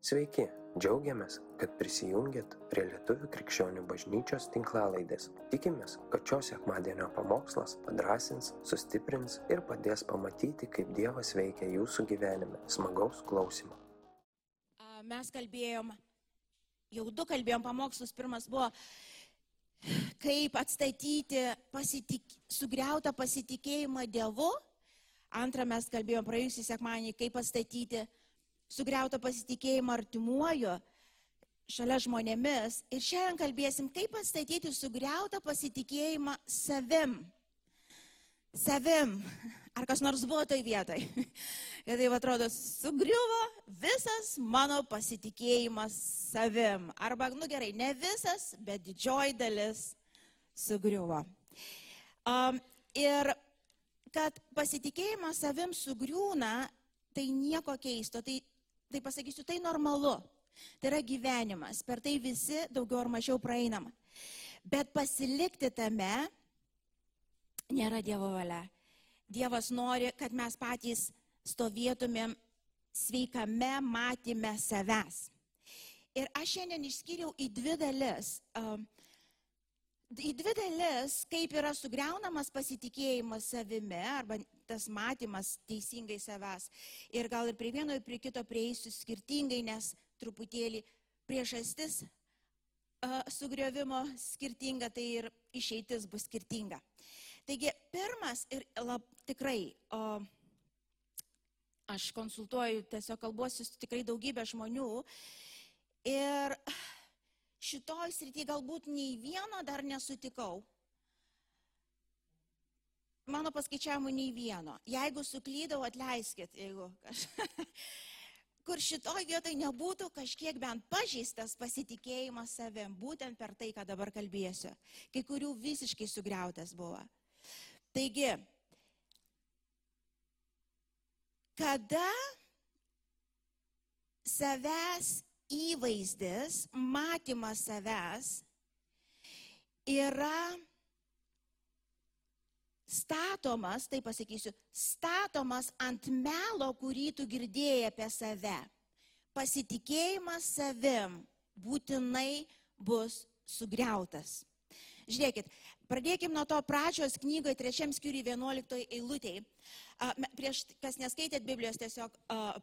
Sveiki, džiaugiamės, kad prisijungiat prie Lietuvų krikščionių bažnyčios tinklalaidės. Tikimės, kad šios sekmadienio pamokslas padrasins, sustiprins ir padės pamatyti, kaip Dievas veikia jūsų gyvenime. Smagaus klausimų. Mes kalbėjom, jau du kalbėjom pamokslus. Pirmas buvo, kaip atstatyti pasitik, sugriautą pasitikėjimą Dievu. Antra, mes kalbėjom praėjusį sekmanį, kaip atstatyti sugriautą pasitikėjimą artimuoju šalia žmonėmis. Ir šiandien kalbėsim, kaip atstatyti sugriautą pasitikėjimą savim. Savim. Ar kas nors buvo toj vietoj? Ir taip atrodo, sugriuvo visas mano pasitikėjimas savim. Arba, nu gerai, ne visas, bet didžioji dalis sugriuvo. Um, ir kad pasitikėjimas savim sugriūna, tai nieko keisto. Tai tai pasakysiu, tai normalu. Tai yra gyvenimas. Per tai visi daugiau ar mažiau praeinam. Bet pasilikti tame nėra Dievo valia. Dievas nori, kad mes patys stovėtumėm sveikame matime savęs. Ir aš šiandien išskyriau į dvi dalis. Į dvi dalis, kaip yra sugriaunamas pasitikėjimas savimi arba tas matymas teisingai savęs. Ir gal ir prie vieno, ir prie kito prieisiu skirtingai, nes truputėlį priežastis uh, sugriovimo skirtinga, tai ir išeitis bus skirtinga. Taigi, pirmas ir lab, tikrai, uh, aš konsultuoju, tiesiog kalbuosiu tikrai daugybė žmonių ir šitoj srity galbūt nei vieno dar nesutikau, mano paskaičiavimu nei vieno. Jeigu suklydau, atleiskit, jeigu kažkas. Kur šitoj vietoj nebūtų kažkiek bent pažįstas pasitikėjimas savim, būtent per tai, ką dabar kalbėsiu. Kai kurių visiškai sugriautas buvo. Taigi, kada savęs įvaizdis, matymas savęs yra statomas, tai pasakysiu, statomas ant melo, kurį tu girdėjai apie save. Pasitikėjimas savim būtinai bus sugriautas. Žiūrėkit, pradėkime nuo to pradžios knygoje, trečiam skyriui, 11 eilutėje. Prieš, kas neskaitėt Biblijos, tiesiog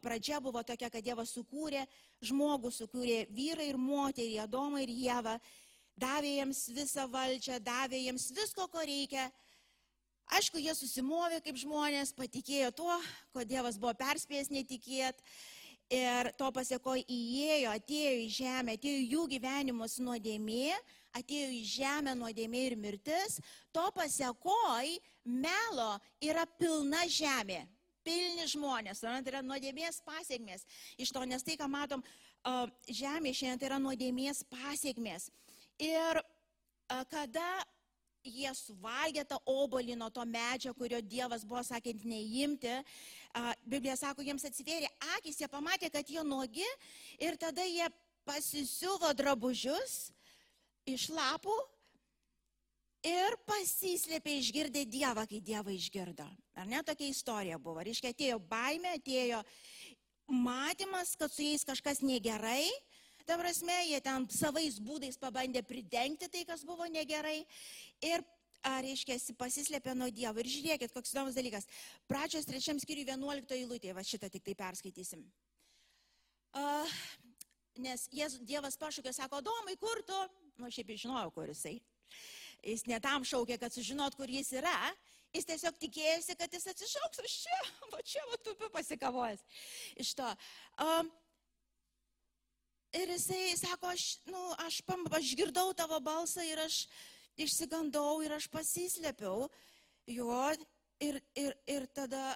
pradžia buvo tokia, kad Dievas sukūrė žmogų, sukūrė vyrą ir moterį, Adomą ir Jėvą, davė jiems visą valdžią, davė jiems visko, ko reikia Aišku, jie susimovė kaip žmonės, patikėjo tuo, ko Dievas buvo perspėjęs netikėt. Ir to pasiekoj įėjo, atėjo į žemę, atėjo jų gyvenimus nuodėmė, atėjo į žemę nuodėmė ir mirtis. To pasiekoj melo yra pilna žemė, pilni žmonės, tai yra nuodėmės pasiekmės. Iš to, nes tai, ką matom žemė šiandien, tai yra nuodėmės pasiekmės. Ir kada jie suvalgė tą obolį nuo to medžio, kurio Dievas buvo sakant neimti. Biblija sako, jiems atsivėrė akis, jie pamatė, kad jie nogi ir tada jie pasisiuvo drabužius iš lapų ir pasislėpė išgirdę Dievą, kai Dievą išgirdo. Ar ne tokia istorija buvo? Reiškia, atėjo baime, atėjo matymas, kad su jais kažkas negerai Ta prasme, jie ten savais būdais pabandė pridengti tai, kas buvo negerai. Ir reiškia, pasislėpė nuo Dievo. Ir žiūrėkit, koks įdomus dalykas. Pradžios trečiam skyriui 11 eilutė, va šitą tik tai perskaitysim. Uh, nes jes, Dievas pašaukė, sako, Domai, kur tu? Nu, šiaip žinojau, kur jisai. Jis netam šaukė, kad sužinot, kur jis yra. Jis tiesiog tikėjosi, kad jis atsišauks iš čia, va čia, va tu pasikavojęs. Iš to. Um, Ir jisai sako, aš, nu, aš, aš girdau tavo balsą ir aš išsigandau ir aš pasislėpiau jo. Ir, ir, ir tada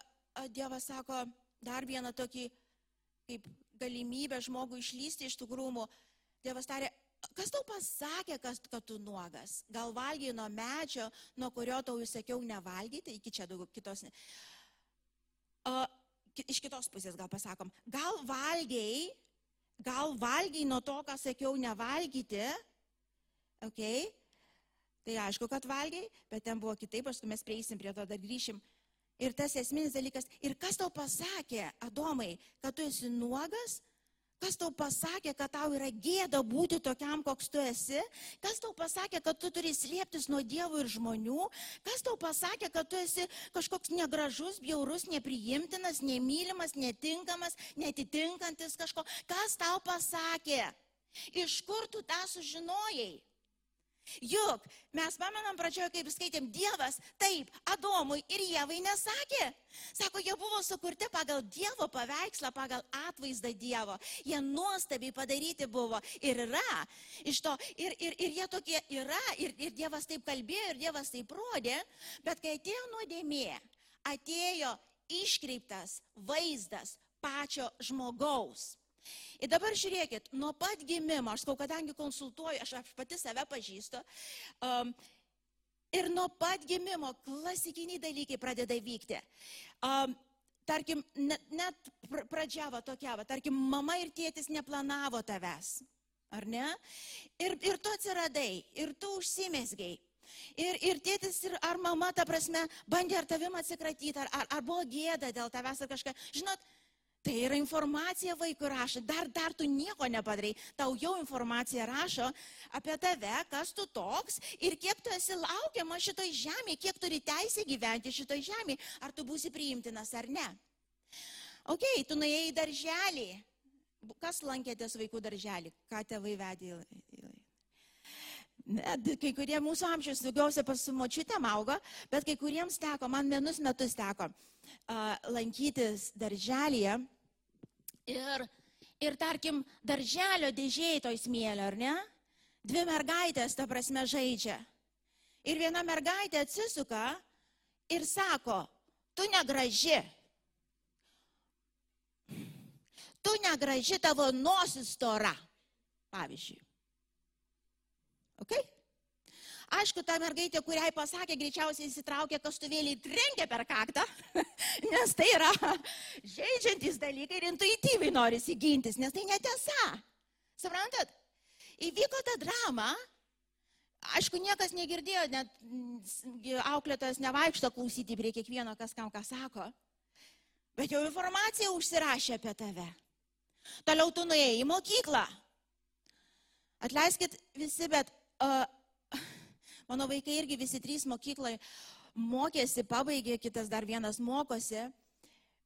Dievas sako dar vieną tokį kaip galimybę žmogui išlysti iš tų krūmų. Dievas tarė, kas tau pasakė, kas, kad tu nuogas? Gal valgiai nuo medžio, nuo kurio tau įsakiau nevalgyti, iki čia daugiau kitos. O, iš kitos pusės gal pasakom, gal valgiai gal valgiai nuo to, ką sakiau, nevalgyti, ok, tai aišku, kad valgiai, bet ten buvo kitaip, paskui mes prieisim prie to, dar grįšim. Ir tas esminis dalykas, ir kas tau pasakė, Adomai, kad tu esi nuogas, Kas tau pasakė, kad tau yra gėda būti tokiam, koks tu esi? Kas tau pasakė, kad tu turi slėptis nuo dievų ir žmonių? Kas tau pasakė, kad tu esi kažkoks negražus, bjaurus, nepriimtinas, nemylimas, netinkamas, netitinkantis kažko? Kas tau pasakė? Iš kur tu tą sužinojai? Juk mes pamenam pradžioje, kaip skaitėm, Dievas taip Adomui ir Jėvai nesakė. Sako, jie buvo sukurti pagal Dievo paveikslą, pagal atvaizdą Dievo. Jie nuostabiai padaryti buvo ir yra. Iš to, ir, ir, ir jie tokie yra, ir, ir Dievas taip kalbėjo, ir Dievas taip rodė. Bet kai atėjo nuodėmė, atėjo iškreiptas vaizdas pačio žmogaus. Ir dabar žiūrėkit, nuo pat gimimo, aš sakau, kadangi konsultuoju, aš, aš pati save pažįstu, um, ir nuo pat gimimo klasikiniai dalykai pradeda vykti. Um, tarkim, net, net pradžia va tokia, va, tarkim, mama ir tėtis neplanavo tavęs, ar ne? Ir, ir tu atsiradai, ir tu užsimesgiai. Ir, ir tėtis, ir ar mama, ta prasme, bandė ar tavim atsikratyti, ar, ar, ar buvo gėda dėl tavęs ar kažką. Žinot, Tai yra informacija vaikui rašo, dar, dar tu nieko nepadarai, tau jau informacija rašo apie tave, kas tu toks ir kiek tu esi laukiama šitoj žemėje, kiek turi teisę gyventi šitoj žemėje, ar tu būsi priimtinas ar ne. Ok, tu nuėjai į darželį. Kas lankėtės vaikų darželį? Ką tėvai vedė į... Kai kurie mūsų amžiaus daugiausia pas močiutėm auga, bet kai kuriems teko, man vienus metus teko lankytis darželėje ir, ir tarkim, darželio dėžėjai toj smėlio, ar ne? Dvi mergaitės, ta prasme, žaidžia. Ir viena mergaitė atsisuka ir sako, tu negraži. Tu negraži tavo nosis stora. Pavyzdžiui. Okay? Aišku, ta mergaitė, kuriai pasakė, greičiausiai įsitraukė kastuvėlį, trenkė per kaktą, nes tai yra žaidžiantis dalykai ir intuityviai nori įsigintis, nes tai netiesa. Suprantat? Įvyko ta drama, aišku, niekas negirdėjo, net auklėtojas nevaikšto klausyti prie kiekvieno, kas kam ką sako, bet jau informacija užsirašė apie tave. Toliau tu nuėjai į mokyklą. Atleiskit visi, bet uh, Mano vaikai irgi visi trys mokyklai mokėsi, pabaigė, kitas dar vienas mokosi.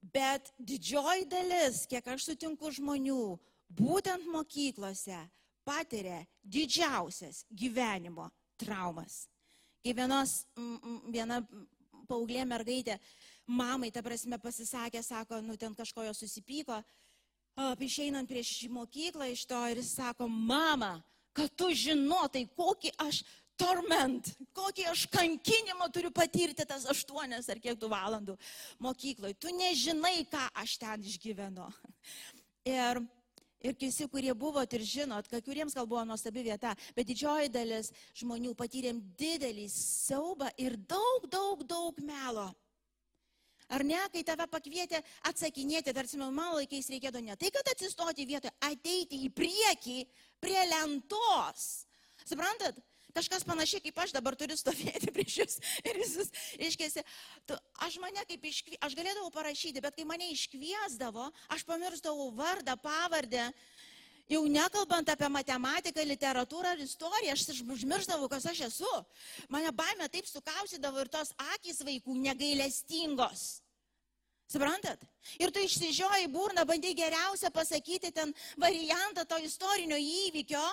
Bet didžioji dalis, kiek aš sutinku žmonių, būtent mokyklose patiria didžiausias gyvenimo traumas. Kai vienos, viena paauglė mergaitė mamai, ta prasme, pasisakė, sako, nu ten kažko jo susipyko, išeinant prieš mokyklą iš to ir sako, mama, kad tu žinotai, kokį aš torment, kokį aš kankinimą turiu patirti tas aštuonias ar kiek tų valandų mokykloje. Tu nežinai, ką aš ten išgyvenu. Ir, ir visi, kurie buvot ir žinot, kai kuriems gal buvo nuostabi vieta, bet didžioji dalis žmonių patyrėm didelį siaubą ir daug, daug, daug melo. Ar ne, kai tave pakvietė atsakinėti, tarsi mano laikais reikėdavo ne tai, kad atsistoti vietoje, ateiti į priekį prie lentos. Suprantat? Kažkas panašiai kaip aš dabar turiu stovėti prieš jūs ir visus iškėsi. Aš mane kaip iškviesdavau, aš galėdavau parašyti, bet kai mane iškviesdavo, aš pamiršdavau vardą, pavardę. Jau nekalbant apie matematiką, literatūrą ar istoriją, aš užmirždavau, kas aš esu. Mane baime taip sukausydavo ir tos akis vaikų negailestingos. Suprantat? Ir tu išsižioji burną, bandai geriausia pasakyti ten variantą to istorinio įvykio,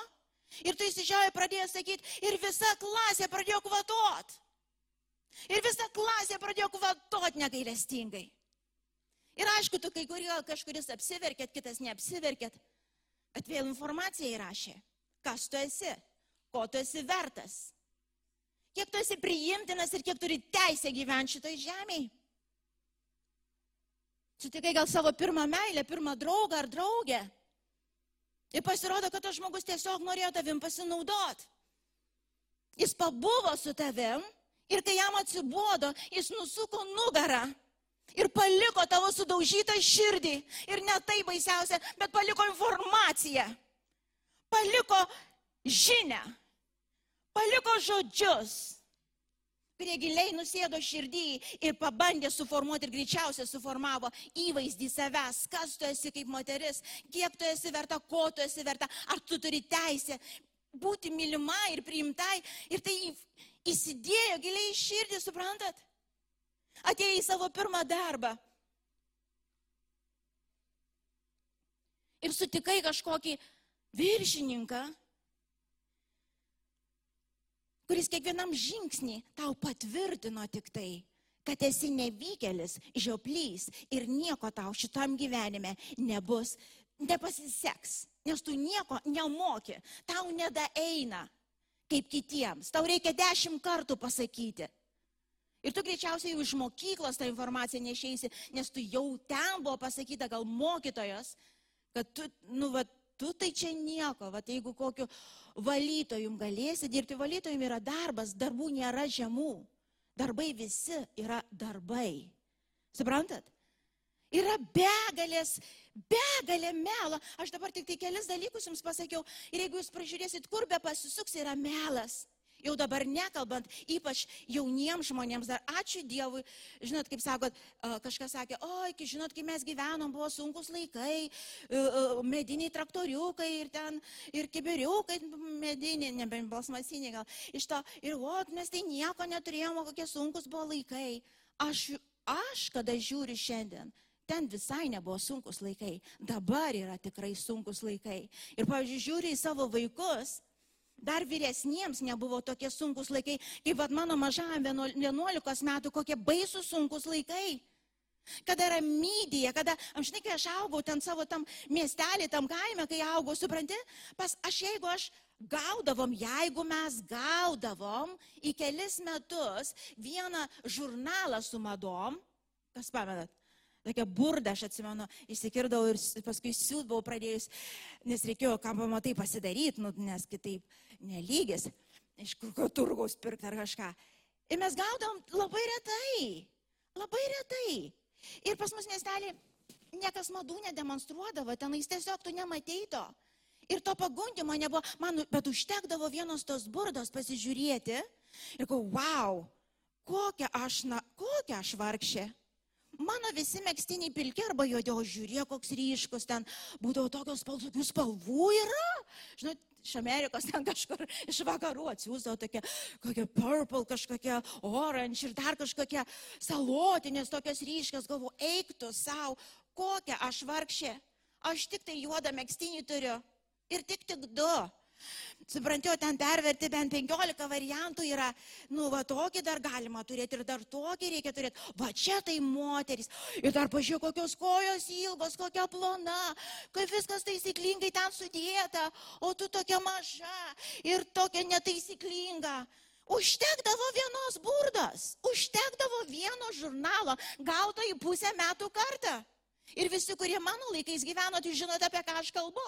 Ir tu įsižiauji pradėjo sakyti, ir visa klasė pradėjo kvatot. Ir visa klasė pradėjo kvatot negailestingai. Ir aišku, tu kai kurio kažkuris apsiverkėt, kitas neapsiverkėt, bet vėl informacija įrašė, kas tu esi, ko tu esi vertas, kiek tu esi priimtinas ir kiek turi teisę gyventi šitoj žemėje. Sutikai gal savo pirmą meilę, pirmą draugą ar draugę. Ir pasirodo, kad tas žmogus tiesiog norėjo tavim pasinaudot. Jis pabuvo su tavim ir kai jam atsibodo, jis nusuko nugarą ir paliko tavo sudaužytą širdį. Ir ne tai baisiausia, bet paliko informaciją. Paliko žinę. Paliko žodžius. Kurie giliai nusėdo širdį ir pabandė suformuoti ir greičiausiai suformavo įvaizdį savęs, kas tu esi kaip moteris, kiek tu esi verta, ko tu esi verta, ar tu turi teisę būti mylima ir priimtai. Ir tai įsidėjo giliai į širdį, suprantat? Atėjo į savo pirmą darbą. Ir sutikai kažkokį viršininką, kuris kiekvienam žingsnį tau patvirtino tik tai, kad esi nevykėlis, žioplys ir nieko tau šitam gyvenime nebus, nepasiseks, nes tu nieko nemoki, tau nedaeina kaip kitiems, tau reikia dešimt kartų pasakyti. Ir tu greičiausiai iš mokyklos tą informaciją nešeisi, nes tu jau ten buvo pasakyta, gal mokytojas, kad tu, nu, va, tu tai čia nieko, va, jeigu kokiu valytojum galėsi dirbti, valytojum yra darbas, darbų nėra žemų, darbai visi yra darbai. Suprantat? Yra begalės, begalė melo. Aš dabar tik tai kelis dalykus jums pasakiau. Ir jeigu jūs pražiūrėsit, kur be pasisuks, yra melas. Jau dabar nekalbant, ypač jauniems žmonėms, dar ačiū Dievui, žinot, kaip sakot, kažkas sakė, o, iki žinot, kai mes gyvenom, buvo sunkus laikai, mediniai traktoriukai ir ten, ir kiberiukai mediniai, nebent balsmasiniai gal, iš to, ir o, mes tai nieko neturėjome, kokie sunkus buvo laikai. Aš, aš kada žiūriu šiandien, ten visai nebuvo sunkus laikai, dabar yra tikrai sunkus laikai. Ir, pavyzdžiui, žiūri į savo vaikus, dar vyresniems nebuvo tokie sunkus laikai, kaip vad mano mažam 11 metų, kokie baisūs sunkus laikai. Kada yra mydija, kada, aš žinai, kai aš augau ten savo tam miestelį, tam kaime, kai augau, supranti, pas aš jeigu aš gaudavom, jeigu mes gaudavom į kelis metus vieną žurnalą su madom, kas pamenat, tokia burda, aš atsimenu, įsikirdavau ir paskui siūdavau pradėjus, nes reikėjo, ką pamatai pasidaryti, nu, nes kitaip nelygis, iš kokio turgaus pirkti ar kažką. Ir mes gaudom labai retai, labai retai. Ir pas mus miestelį niekas madų nedemonstruodavo, tenais tiesiog tu nematei to. Ir to pagundimo nebuvo, man, bet užtekdavo vienos tos burdos pasižiūrėti ir galvoju, wow, kokia aš, na, kokia aš vargšė. Mano visi mėgstiniai pilki arba juodi, o žiūrėk, koks ryškus ten būdavo tokios spalvų, tokių spalvų yra. Žinot, iš Amerikos ten kažkur iš vakarų atsiųsdavo tokie, kokie purple, kažkokie orange ir dar kažkokie salotinės, tokios ryškios, galvo, eiktų savo, kokią aš vargšė. Aš tik tai juodą mėgstinį turiu. Ir tik tik du. Suprantu, ten perverti bent 15 variantų yra, nu, va tokį dar galima turėti ir dar tokį reikia turėti. Va čia tai moteris. Ir dar pažiūrėk, kokios kojos ilgos, kokia plona, kaip viskas taisyklingai ten sudėta, o tu tokia maža ir tokia netaisyklinga. Užtekdavo vienos burdos, užtekdavo vieno žurnalo, gauto į pusę metų kartą. Ir visi, kurie mano laikais gyveno, tai žinote, apie ką aš kalbu.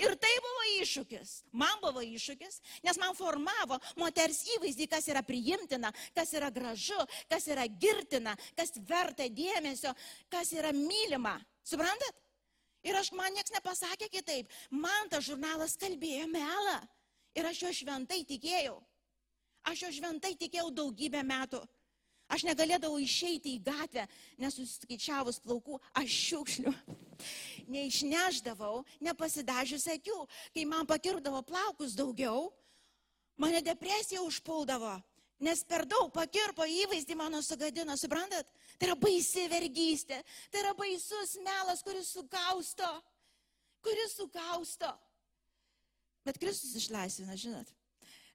Ir tai buvo iššūkis. Man buvo iššūkis, nes man formavo moters įvaizdį, kas yra priimtina, kas yra gražu, kas yra girtina, kas verta dėmesio, kas yra mylima. Suprantat? Ir aš man niekas nepasakė kitaip. Man tas žurnalas kalbėjo melą. Ir aš jo šventai tikėjau. Aš jo šventai tikėjau daugybę metų. Aš negalėdavau išeiti į gatvę, nesuskaičiavus plaukų, aš šiukšliu. Neišneždavau, nepasidažius akių. Kai man pakirdavo plaukus daugiau, mane depresija užpuldavo. Nes per daug pakirpo įvaizdį mano sugadino, suprantat? Tai yra baisi vergystė, tai yra baisus melas, kuris sukausto, kuris sukausto. Bet Kristus išlaisvina, žinot.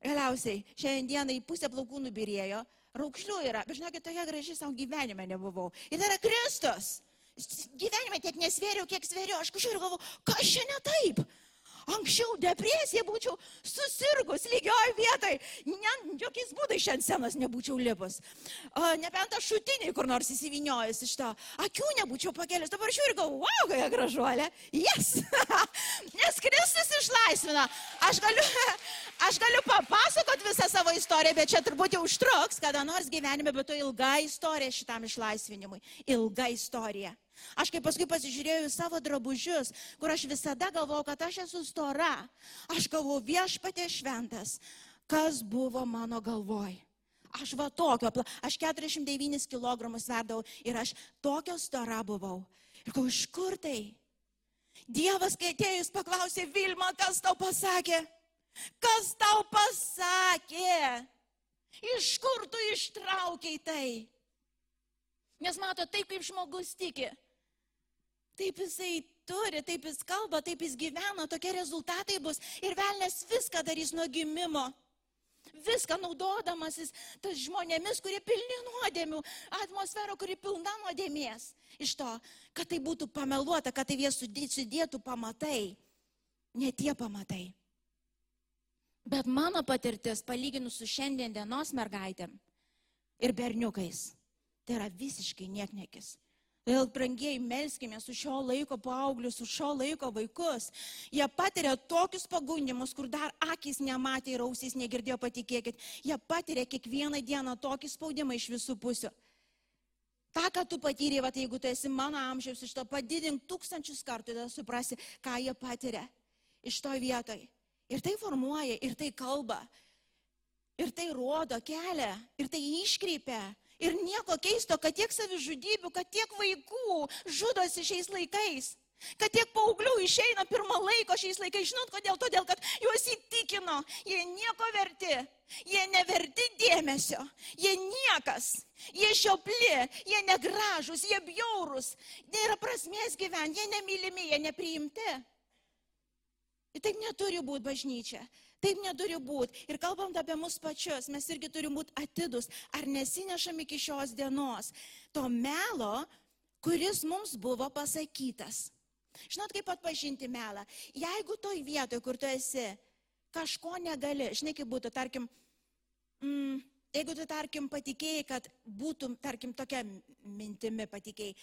Galiausiai šiandieną į pusę plaukų nubirėjo, raukšlių yra, bet žinokit, tokia graži savo gyvenime nebuvau. Ir tai yra Kristus. Gyvenime tiek nesvėriau, kiek svėriau. Aš kažkaip galvoju, kas čia ne taip? Anksčiau depresija būčiau susirgus lygioj vietoj. Ne, jokiais būdais šiandien senas nebūčiau lipus. Nebent aš šutiniai kur nors įsiviniojęs iš to. Akių nebūčiau pakėlęs. Dabar žiūriu, galvoju, wow, kokia gražuolė. Yes. Nes Kristus išlaisvina. Aš galiu, aš galiu papasakot visą savo istoriją, bet čia turbūt jau užtruks, kada nors gyvenime, bet to ilga istorija šitam išlaisvinimui. Ilga istorija. Aš kaip paskui pasižiūrėjau į savo drabužius, kur aš visada galvojau, kad aš esu stora. Aš galvojau viešpatė šventas, kas buvo mano galvoj. Aš va tokio, aš 49 kg sverdavau ir aš tokio stora buvau. Ir kau iš kur tai? Dievas, kai atėjus, paklausė Vilma, kas tau pasakė? Kas tau pasakė? Iš kur tu ištraukiai tai? Nes mato, taip kaip žmogus tiki, taip jisai turi, taip jis kalba, taip jis gyvena, tokie rezultatai bus. Ir velnės viską darys nuo gimimo. Viską naudodamasis tas žmonėmis, kurie pilni nuodėmių, atmosfera, kuri pilna nuodėmės. Iš to, kad tai būtų pameluota, kad tai jie sudėtų pamatai. Ne tie pamatai. Bet mano patirtis, palyginus su šiandien dienos mergaitėm ir berniukais, tai yra visiškai nieknekis. Todėl, brangiai, melskime su šio laiko paauglius, su šio laiko vaikus. Jie patiria tokius pagundimus, kur dar akis nematė ir ausys negirdėjo, patikėkit. Jie patiria kiekvieną dieną tokį spaudimą iš visų pusių. Ta, ką tu patyrė, va, jeigu tu esi mano amžiaus, iš to padidink tūkstančius kartų, tada suprasi, ką jie patiria iš to vietoj. Ir tai formuoja, ir tai kalba, ir tai rodo kelią, ir tai iškreipia. Ir nieko keisto, kad tiek savižudybių, kad tiek vaikų žudosi šiais laikais. Kad tiek paauglių išeina pirmą laiko šiais laikais. Žinot kodėl? Todėl, kad juos įtikino. Jie nieko verti. Jie neverti dėmesio. Jie niekas. Jie šiopli. Jie negražus. Jie bjaurus. Nėra prasmės gyventi. Jie nemylimi. Jie nepriimti. Ir taip neturi būti bažnyčia. Taip neturi būti. Ir kalbant apie mus pačius, mes irgi turim būti atidus. Ar nesinešam iki šios dienos to melo, kuris mums buvo pasakytas. Žinot, kaip atpažinti melą? Jeigu toj vietoje, kur tu esi, kažko negali, žinai, kaip būtų, tarkim, mm, jeigu tu, tarkim, patikėjai, kad būtum, tarkim, tokia mintimi patikėjai,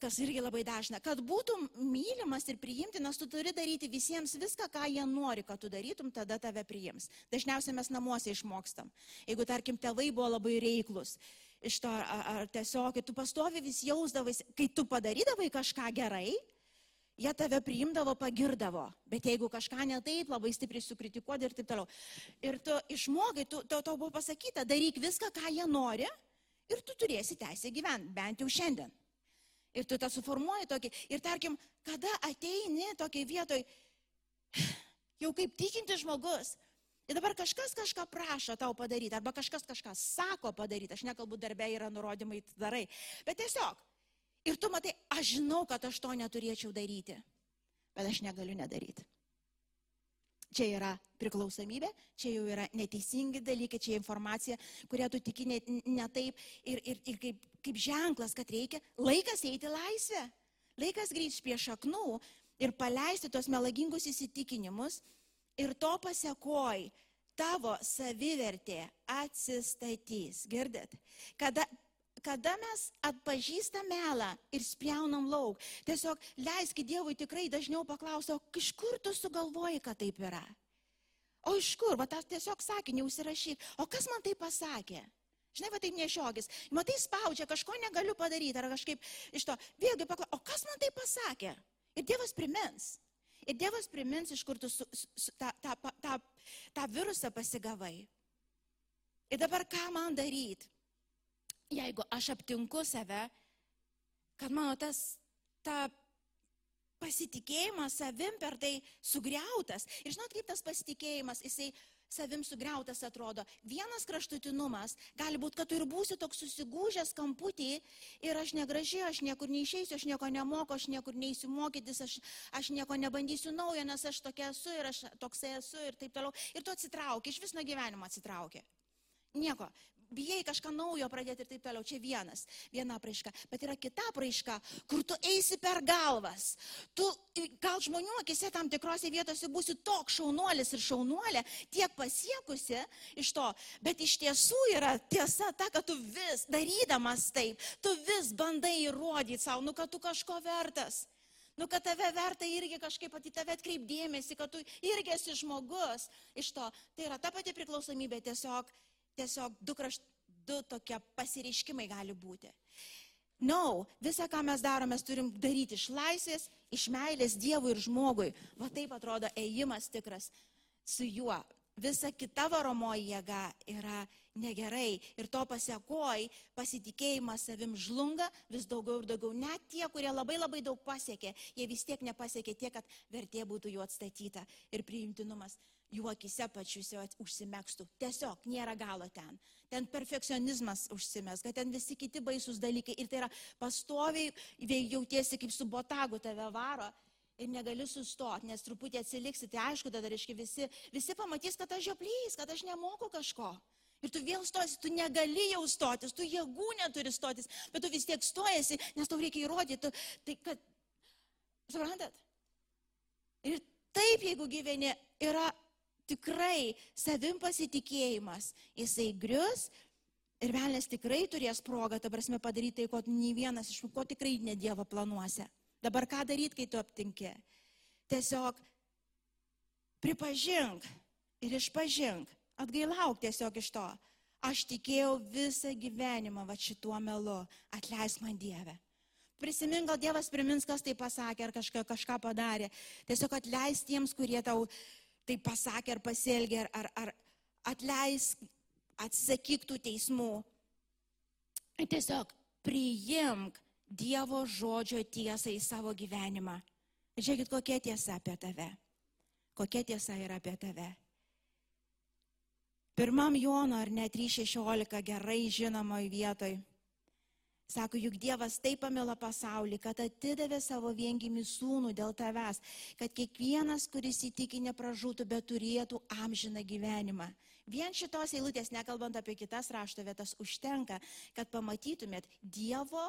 kas irgi labai dažna, kad būtum mylimas ir priimtinas, tu turi daryti visiems viską, ką jie nori, kad tu darytum, tada tave priims. Dažniausiai mes namuose išmokstam. Jeigu, tarkim, tėvai buvo labai reiklus, iš to, ar, ar tiesiog, tu pastovi vis jausdavai, kai tu padarydavai kažką gerai, jie tave priimdavo, pagirdavo. Bet jeigu kažką ne taip, labai stipriai sukritikuodi ir taip toliau. Ir tu išmokai, tu, to, to buvo pasakyta, daryk viską, ką jie nori ir tu turėsi teisę gyventi, bent jau šiandien. Ir tu tą suformuoji tokį. Ir tarkim, kada ateini tokiai vietoj, jau kaip tikinti žmogus, ir dabar kažkas kažką prašo tau padaryti, arba kažkas kažką sako padaryti, aš nekalbu darbė yra nurodymai, darai, bet tiesiog. Ir tu matai, aš žinau, kad aš to neturėčiau daryti, bet aš negaliu nedaryti. Čia yra priklausomybė, čia jau yra neteisingi dalykai, čia informacija, kurią tu tiki ne, ne taip ir, ir, ir kaip, kaip ženklas, kad reikia laikas eiti laisvę, laikas grįžti prie šaknų ir paleisti tos melagingus įsitikinimus ir to pasiekoj tavo savivertė atsistatys. Girdit? Kada, kada mes atpažįstam melą ir spjaunam lauk, tiesiog leiskit Dievui tikrai dažniau paklausti, o iš kur tu sugalvoji, kad taip yra? O iš kur? Va tas tiesiog sakinį užsirašyk. O kas man tai pasakė? Žinai, va taip nešiogis. Matai, spaudžia, kažko negaliu padaryti. Ar kažkaip iš to. Vėlgi paklausiu, o kas man tai pasakė? Ir Dievas primins. Ir Dievas primins, iš kur tu su, su, tą, tą, tą, tą virusą pasigavai. Ir dabar ką man daryti? Jeigu aš aptinku save, kad mano tas, ta pasitikėjimas savim per tai sugriautas. Ir žinot, kaip tas pasitikėjimas, jisai savim sugriautas atrodo. Vienas kraštutinumas gali būti, kad tu ir būsi toks susigūžęs kamputį ir aš negražiai, aš niekur neišeisiu, aš nieko nemoku, aš niekur neįsiu mokytis, aš, aš nieko nebandysiu naujo, nes aš tokia esu ir aš toksai esu ir taip toliau. Ir tu atsitrauki, iš vis nuo gyvenimo atsitrauki. Nieko bijai kažką naujo pradėti ir taip toliau. Čia vienas, viena praiška. Bet yra kita praiška, kur tu eisi per galvas. Tu gal žmonių akise tam tikrose vietose būsi toks šaunuolis ir šaunuolė, tiek pasiekusi iš to. Bet iš tiesų yra tiesa ta, kad tu vis darydamas taip, tu vis bandai įrodyti savo, nu kad tu kažko vertas. Nu, kad tave verta irgi kažkaip pati tave atkreipdėmėsi, kad tu irgi esi žmogus iš to. Tai yra ta pati priklausomybė tiesiog tiesiog du, krašt, du tokie pasireiškimai gali būti. No, visą, ką mes darome, mes turim daryti iš laisvės, iš meilės Dievui ir žmogui. Va taip atrodo ėjimas tikras su juo. Visa kita varomoji jėga yra negerai ir to pasiekoj pasitikėjimas savim žlunga vis daugiau ir daugiau. Net tie, kurie labai labai daug pasiekė, jie vis tiek nepasiekė tiek, kad vertė būtų jų atstatyta ir priimtinumas jų akise pačius jau užsimėgstų. Tiesiog nėra galo ten. Ten perfekcionizmas užsimės, kad ten visi kiti baisus dalykai ir tai yra pastoviai jautiesi kaip su botagu tave varo ir negali sustoti, nes truputį atsiliksi, tai aišku, tada reiškia visi, visi pamatys, kad aš žioplys, kad aš nemoku kažko. Ir tu vėl stosi, tu negali jau stotis, tu jėgų neturi stotis, bet tu vis tiek stojasi, nes tau reikia įrodyti, tai kad, suprantat? Ir taip, jeigu gyveni, yra tikrai savim pasitikėjimas, jisai grius ir velnės tikrai turės progą, ta prasme, padaryti tai, ko nei vienas iš ko tikrai ne Dievo planuose. Dabar ką daryti, kai tu aptinki? Tiesiog pripažink ir išpažink Atgailauk tiesiog iš to. Aš tikėjau visą gyvenimą va šituo melu. Atleisk man Dievę. Prisimink, gal Dievas primins, kas tai pasakė ar kažką, kažką padarė. Tiesiog atleisk tiems, kurie tau tai pasakė ar pasielgė, ar, ar, atleisk, atsisakyk tų teismų. Tiesiog priimk Dievo žodžio tiesą į savo gyvenimą. Žiūrėkit, kokia tiesa apie tave. Kokia tiesa yra apie tave. Pirmam Jono ar net 3.16 gerai žinomoj vietoj. Sako, juk Dievas taip pamilo pasaulį, kad atidavė savo viengimį sūnų dėl tavęs, kad kiekvienas, kuris įtiki, nepražūtų, bet turėtų amžiną gyvenimą. Vien šitos eilutės, nekalbant apie kitas rašto vietas, užtenka, kad pamatytumėt Dievo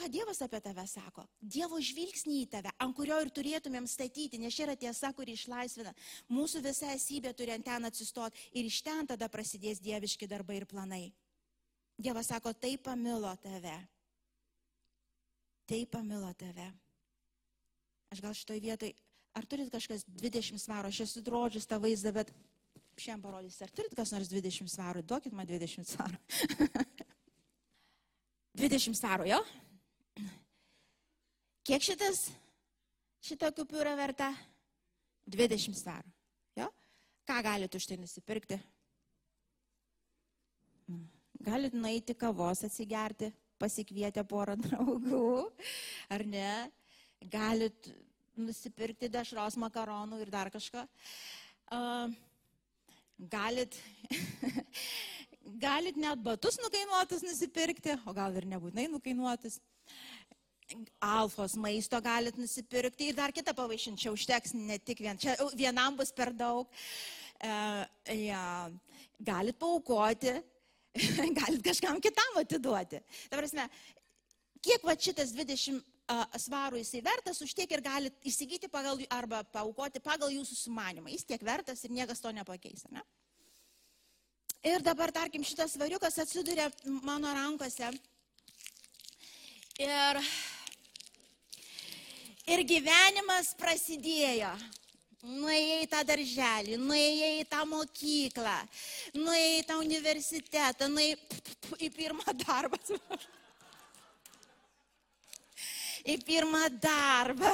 Ką Dievas apie tave sako? Dievo žvilgsnį į tave, ant kurio ir turėtumėm statyti, nes čia yra tiesa, kuri išlaisvina. Mūsų visa esybė turi ant ten atsistoti ir iš ten tada prasidės dieviški darbai ir planai. Dievas sako, tai pamilo tave. Tai pamilo tave. Aš gal šitoj vietoj, ar turit kažkas 20 svarų, aš esu drodžius tą vaizdą, bet šiandien parodysiu, ar turit kas nors 20 svarų, duokit man 20 svarų. 20 svarų, jo? Kiek šitas, šita kupiūra verta? 20 svarų. Jo? Ką galite už tai nusipirkti? Galit nueiti kavos atsigerti, pasikvietę porą draugų, ar ne? Galit nusipirkti dešros makaronų ir dar kažką. Uh, galit, galit net batus nukainuotus nusipirkti, o gal ir nebūtinai nukainuotus alfos maisto galit nusipirkti ir dar kitą pavaišinčiau, užteks ne tik vien, čia vienam bus per daug. Uh, ja, galit paukoti, galit kažkam kitam atiduoti. Ta prasme, kiek va šitas 20 uh, svarų jisai vertas, už tiek ir galit įsigyti pagal, arba paukoti pagal jūsų sumanimą. Jis tiek vertas ir niekas to nepakeis. Ne? Ir dabar, tarkim, šitas svariukas atsiduria mano rankose. Ir Ir gyvenimas prasidėjo. Nuėjai į tą darželį, nuėjai į tą mokyklą, nuėjai į tą universitetą, nuėjai į pirmą darbą į pirmą darbą,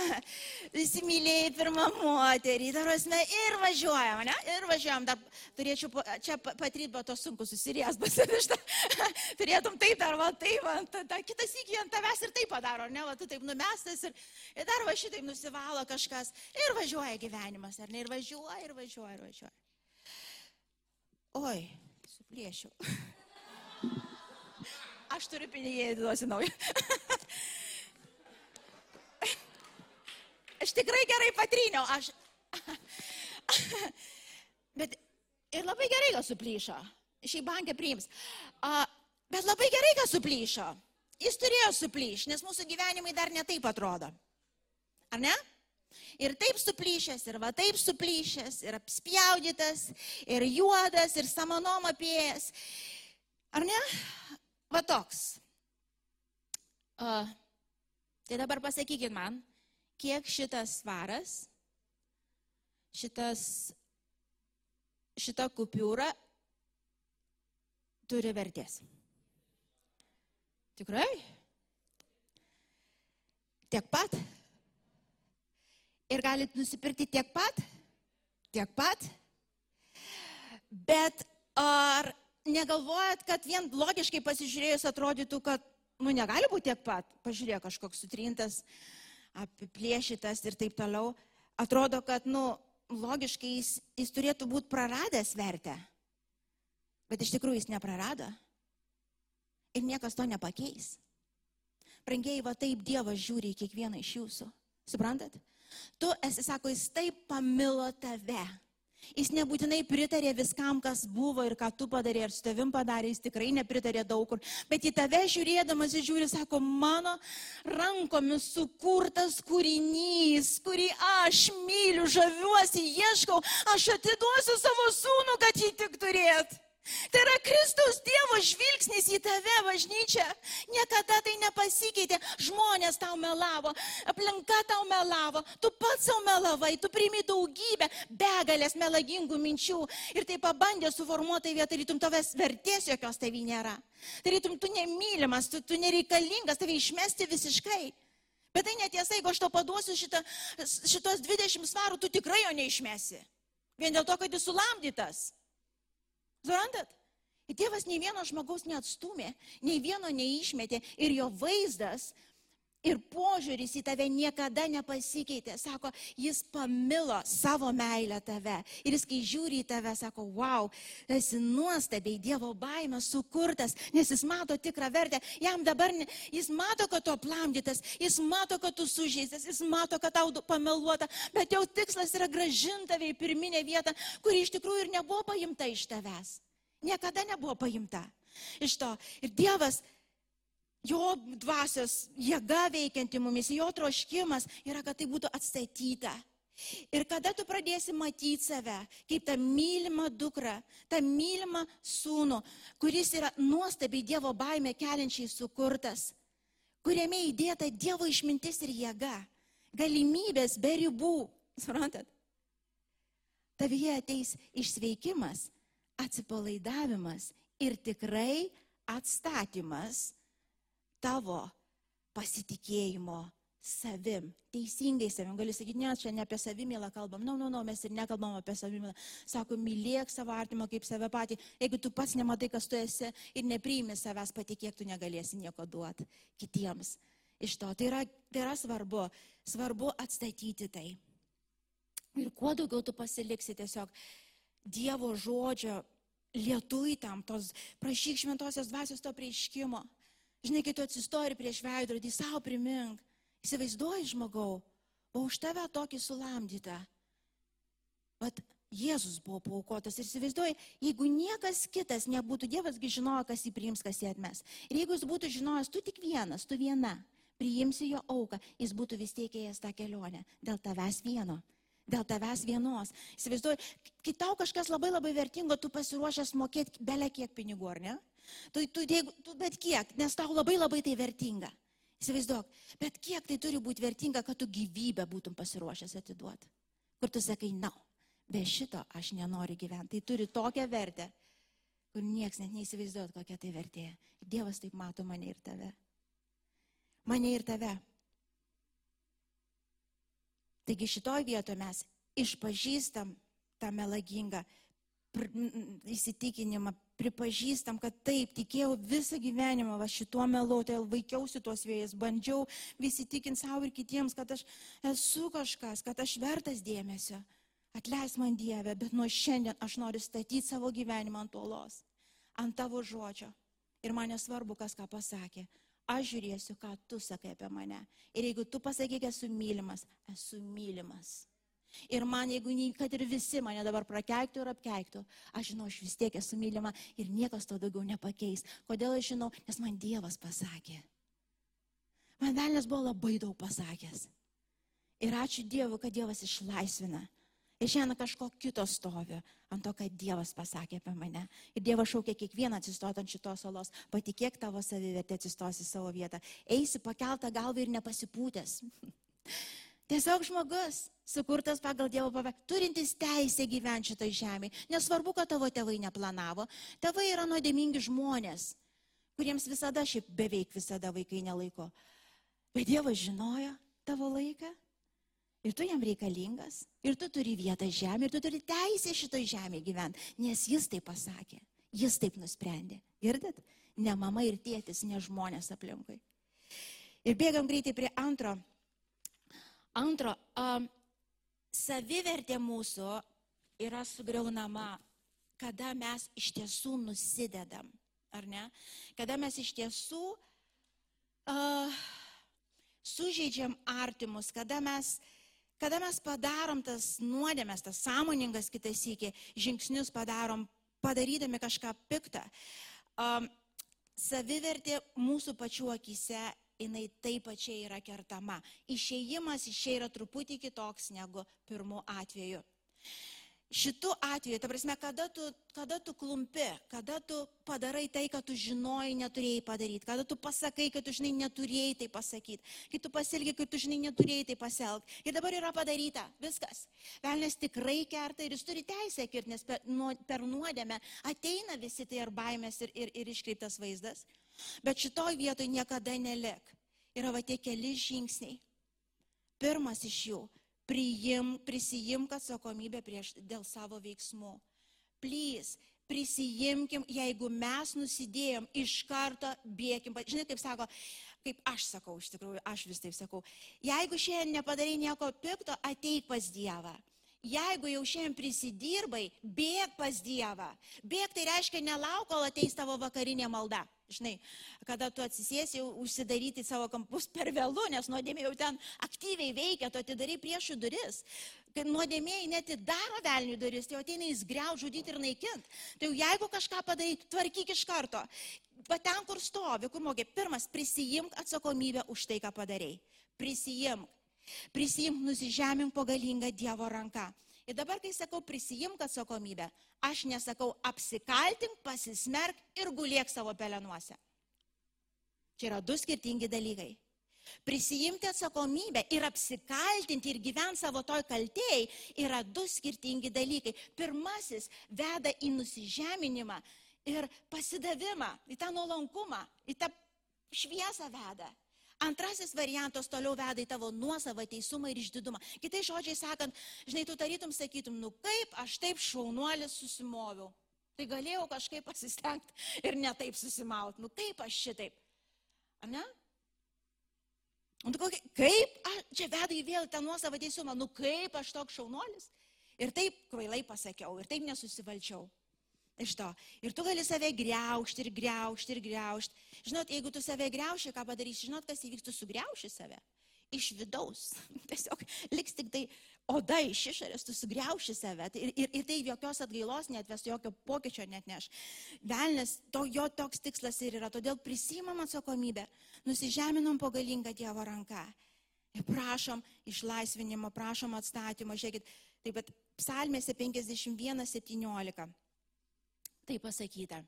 įsimylėjai pirmą moterį, tarosme, ir važiuojam, ne? Ir važiuojam, da, turėčiau čia patryti, bet to sunku susirės pasivištą. Turėtum taip dar, va, taip, va, ta, kitas įgyja ant tavęs ir taip padaro, ne, va, tu taip numestas ir, ir dar va šitaip nusivalo kažkas ir važiuoja gyvenimas, ar ne, ir važiuoja, ir važiuoja, ir važiuoja. Oi, suplėšiau. Aš turiu pinigėlį, duosiu naują. Aš tikrai gerai patryniau. Aš... Bet ir labai gerai, kad suplyšo. Šį bankę priims. A, bet labai gerai, kad suplyšo. Jis turėjo suplyšti, nes mūsų gyvenimai dar netaip atrodo. Ar ne? Ir taip suplyšęs, ir va taip suplyšęs, ir apspjaudytas, ir juodas, ir samanom apėjęs. Ar ne? Va toks. Uh, tai dabar pasakykit man, kiek šitas svaras, šitas, šita kupiūra turi vertės. Tikrai? Tiek pat? Ir galit nusipirkti tiek pat? Tiek pat? Bet ar negalvojat, kad vien logiškai pasižiūrėjus atrodytų, kad, nu, negali būti tiek pat. Pažiūrėk, kažkoks sutrintas, apiplėšytas ir taip toliau. Atrodo, kad, nu, logiškai jis, jis turėtų būti praradęs vertę. Bet iš tikrųjų jis neprarado. Ir niekas to nepakeis. Prangiai, va taip Dievas žiūri į kiekvieną iš jūsų. Suprantat? Tu esi, sako, jis taip pamilo tave Jis nebūtinai pritarė viskam, kas buvo ir ką tu padarė, ir su tavim padarė, jis tikrai nepritarė daug kur. Bet į tave žiūrėdamas, jis žiūri, sako, mano rankomis sukurtas kūrinys, kurį aš myliu, žaviuosi, ieškau, aš atiduosiu savo sūnų, kad jį tik turėt. Tai yra Kristaus Dievo žvilgsnis į tave, bažnyčia. Niekada tai nepasikeitė. Žmonės tau melavo, aplinka tau melavo, tu pats savo melavai, tu priimi daugybę, begalės melagingų minčių ir tai pabandė suformuoti vietą, tarytum tavęs vertės jokios tavy nėra. Tarytum tu nemylimas, tu, tu nereikalingas, tave išmesti visiškai. Bet tai netiesa, jeigu aš to paduosiu šitą, šitos 20 svarų, tu tikrai jo neišmesi. Vien dėl to, kad jis sulamdytas. Suprantat? Dievas nei vieno žmogaus neatstumė, nei vieno neišmetė ir jo vaizdas ir požiūris į tave niekada nepasikeitė. Sako, jis pamilo savo meilę tave. Ir jis, kai žiūri į tave, sako, wow, esi nuostabiai Dievo baimė sukurtas, nes jis mato tikrą vertę. Jam dabar, jis mato, kad tu aplamdytas, jis mato, kad tu sužeistas, jis mato, kad tau pameluota, bet jau tikslas yra gražinti tave į pirminę vietą, kuri iš tikrųjų ir nebuvo paimta iš tavęs. Niekada nebuvo paimta iš to. Ir Dievas jo dvasios jėga veikianti mumis, jo troškimas yra, kad tai būtų atstatyta. Ir kada tu pradėsi matyti save kaip tą mylimą dukrą, tą mylimą sūnų, kuris yra nuostabiai Dievo baimė keliančiai sukurtas, kuriame įdėta Dievo išmintis ir jėga, galimybės be ribų, suprantat? Tavyje ateis išsveikimas, atsipalaidavimas ir tikrai atstatymas tavo pasitikėjimo savim, teisingai savim. Gali sakyti, ne, čia ne apie savimylą kalbam. Na, no, na, no, na, no, mes ir nekalbam apie savimylą. Sako, mylėk savo artimą kaip save patį. Jeigu tu pats nematai, kas tu esi ir nepriimi savęs, patikėk, tu negalėsi nieko duoti kitiems. Iš to tai yra, tai yra svarbu. Svarbu atstatyti tai. Ir kuo daugiau tu pasiliksi tiesiog Dievo žodžio lietui tam, tos prašyk šventosios dvasios to prieiškimo. Žinai, kai tu atsistoji prieš veidrodį, savo primink, įsivaizduoji žmogau, o už tave tokį sulamdytą. Vat Jėzus buvo paukotas ir įsivaizduoji, jeigu niekas kitas nebūtų, Dievasgi žinojo, kas jį priims, kas jį atmes. Ir jeigu jis būtų žinojęs, tu tik vienas, tu viena, priimsi jo auką, jis būtų vis tiek ėjęs tą kelionę dėl tavęs vieno. Dėl tavęs vienos. Įsivaizduoju, kai tau kažkas labai labai vertingo, tu pasiruošęs mokėti belę kiek pinigų, ar ne? Tu, tu, jeigu, tu bet kiek, nes tau labai labai tai vertinga. Įsivaizduok, bet kiek tai turi būti vertinga, kad tu gyvybę būtum pasiruošęs atiduoti. Kur tu sakai, na, no, be šito aš nenoriu gyventi. Tai turi tokią vertę, kur niekas net neįsivaizduot, kokia tai vertė. Dievas taip mato mane ir tave. Mane ir tave. Taigi šitoj vietoje mes išpažįstam tą melagingą įsitikinimą, pripažįstam, kad taip, tikėjau visą gyvenimą, va šituo melu, tai vaikiausi tuos vėjais, bandžiau vis įtikinti savo ir kitiems, kad aš esu kažkas, kad aš vertas dėmesio. Atleis man Dieve, bet nuo šiandien aš noriu statyti savo gyvenimą ant uolos, ant tavo žodžio. Ir man nesvarbu, kas ką pasakė. Aš žiūrėsiu, ką tu sakai apie mane. Ir jeigu tu pasakyk, esu mylimas, esu mylimas. Ir man, jeigu kad ir visi mane dabar prakeiktų ir apkeiktų, aš žinau, aš vis tiek esu mylima ir niekas to daugiau nepakeis. Kodėl aš žinau? Nes man Dievas pasakė. Man velnės buvo labai daug pasakęs. Ir ačiū Dievui, kad Dievas išlaisvina. Ir šiandien kažko kito stovi ant to, kad Dievas pasakė apie mane. Ir Dievas šaukia kiekvieną atsistot ant šitos salos. Patikėk tavo savivertė atsistos į savo vietą. Eisi pakeltą galvą ir nepasipūtęs. Tiesiog žmogus, sukurtas pagal Dievo paveikslą, turintis teisę gyventi šitą žemę. Nesvarbu, kad tavo tėvai neplanavo. Tėvai yra nuodėmingi žmonės, kuriems visada, šiaip beveik visada vaikai nelaiko. Bet Dievas žinojo tavo laiką. Ir tu jam reikalingas, ir tu turi vietą žemė, ir tu turi teisę šitoj žemėje gyventi, nes jis taip pasakė, jis taip nusprendė. Girdit? Ne mama ir tėtis, ne žmonės aplinkui. Ir bėgam greitai prie antro. Antro, um, savivertė mūsų yra sugriaunama, kada mes iš tiesų nusidedam, ar ne? Kada mes iš tiesų uh, sužeidžiam artimus, kada mes kada mes padarom tas nuodėmės, tas sąmoningas kitas iki žingsnius padarom, padarydami kažką piktą, um, savivertė mūsų pačių akise, jinai taip pačiai yra kertama. Išėjimas iš čia yra truputį kitoks negu pirmu atveju šitu atveju, ta prasme, kada tu, kada tu klumpi, kada tu padarai tai, kad tu žinojai neturėjai padaryti, kada tu pasakai, kad tu žinai neturėjai tai pasakyti, kai tu pasilgi, kad tu žinai neturėjai tai pasielgti. Ir dabar yra padaryta, viskas. Velnes tikrai kerta ir jis turi teisę kirti, nes per, nu, per nuodėmę ateina visi tai ir baimės ir, ir, ir iškreiptas vaizdas. Bet šitoj vietoj niekada nelik. Yra va tie keli žingsniai. Pirmas iš jų priim, prisijimk atsakomybę prieš, dėl savo veiksmų. Plys, prisijimkim, jeigu mes nusidėjom, iš karto bėkim. Žinai, kaip sako, kaip aš sakau, iš tikrųjų, aš vis taip sakau, jeigu šiandien nepadarai nieko pikto, ateik pas Dievą. Jeigu jau šiandien prisidirbai, bėg pas Dievą. Bėg tai reiškia nelauk, kol ateis tavo vakarinė malda. Žinai, kada tu atsisėsi jau užsidaryti savo kampus per vėlų, nes nuodėmė jau ten aktyviai veikia, tu atidarai priešų duris. Kai nuodėmėjai net daro velnių duris, tai ateina jis greu, žudyti ir naikinti. Tai jau jeigu kažką padarai, tvarkyk iš karto. Bet ten, kur stovi, kur mokė, pirmas, prisijimk atsakomybę už tai, ką padarai. Prisijimk. Prisijimk nusižemink po galingą Dievo ranką. Ir dabar, kai sakau prisijimk atsakomybę, aš nesakau apsikaltink, pasismerk ir guliek savo pelenuose. Čia yra du skirtingi dalykai. Prisijimti atsakomybę ir apsikaltinti ir gyventi savo toj kaltėjai yra du skirtingi dalykai. Pirmasis veda į nusižeminimą ir pasidavimą, į tą nuolankumą, į tą šviesą veda. Antrasis variantas toliau veda į tavo nuosavą teisumą ir išdidumą. Kitai žodžiai sakant, žinai, tu tarytum sakytum, nu kaip aš taip šaunuolis susimoviau. Tai galėjau kažkaip pasistengti ir netaip susimauti. Nu kaip aš šitaip? Ar ne? Nu, kokia, kaip, aš, čia veda į vėl tą nuosavą teisumą, nu kaip aš toks šaunuolis. Ir taip kvailai pasakiau, ir taip nesusivalčiau iš to. Ir tu gali save greušti ir greušti ir greušti. Žinot, jeigu tu save greuši, ką padarysi, žinot, kas įvyks, tu sugriauši save. Iš vidaus. Tiesiog liks tik tai oda iš išorės, tu sugriauši save. Ir, ir, ir tai jokios atgailos neatves, jokio pokyčio net neš. Velnes, to jo toks tikslas ir yra. Todėl prisimam atsakomybę, nusižeminom po galingą Dievo ranką. Ir prašom išlaisvinimo, prašom atstatymo. Žiūrėkit, taip pat psalmėse 51.17 tai pasakyta.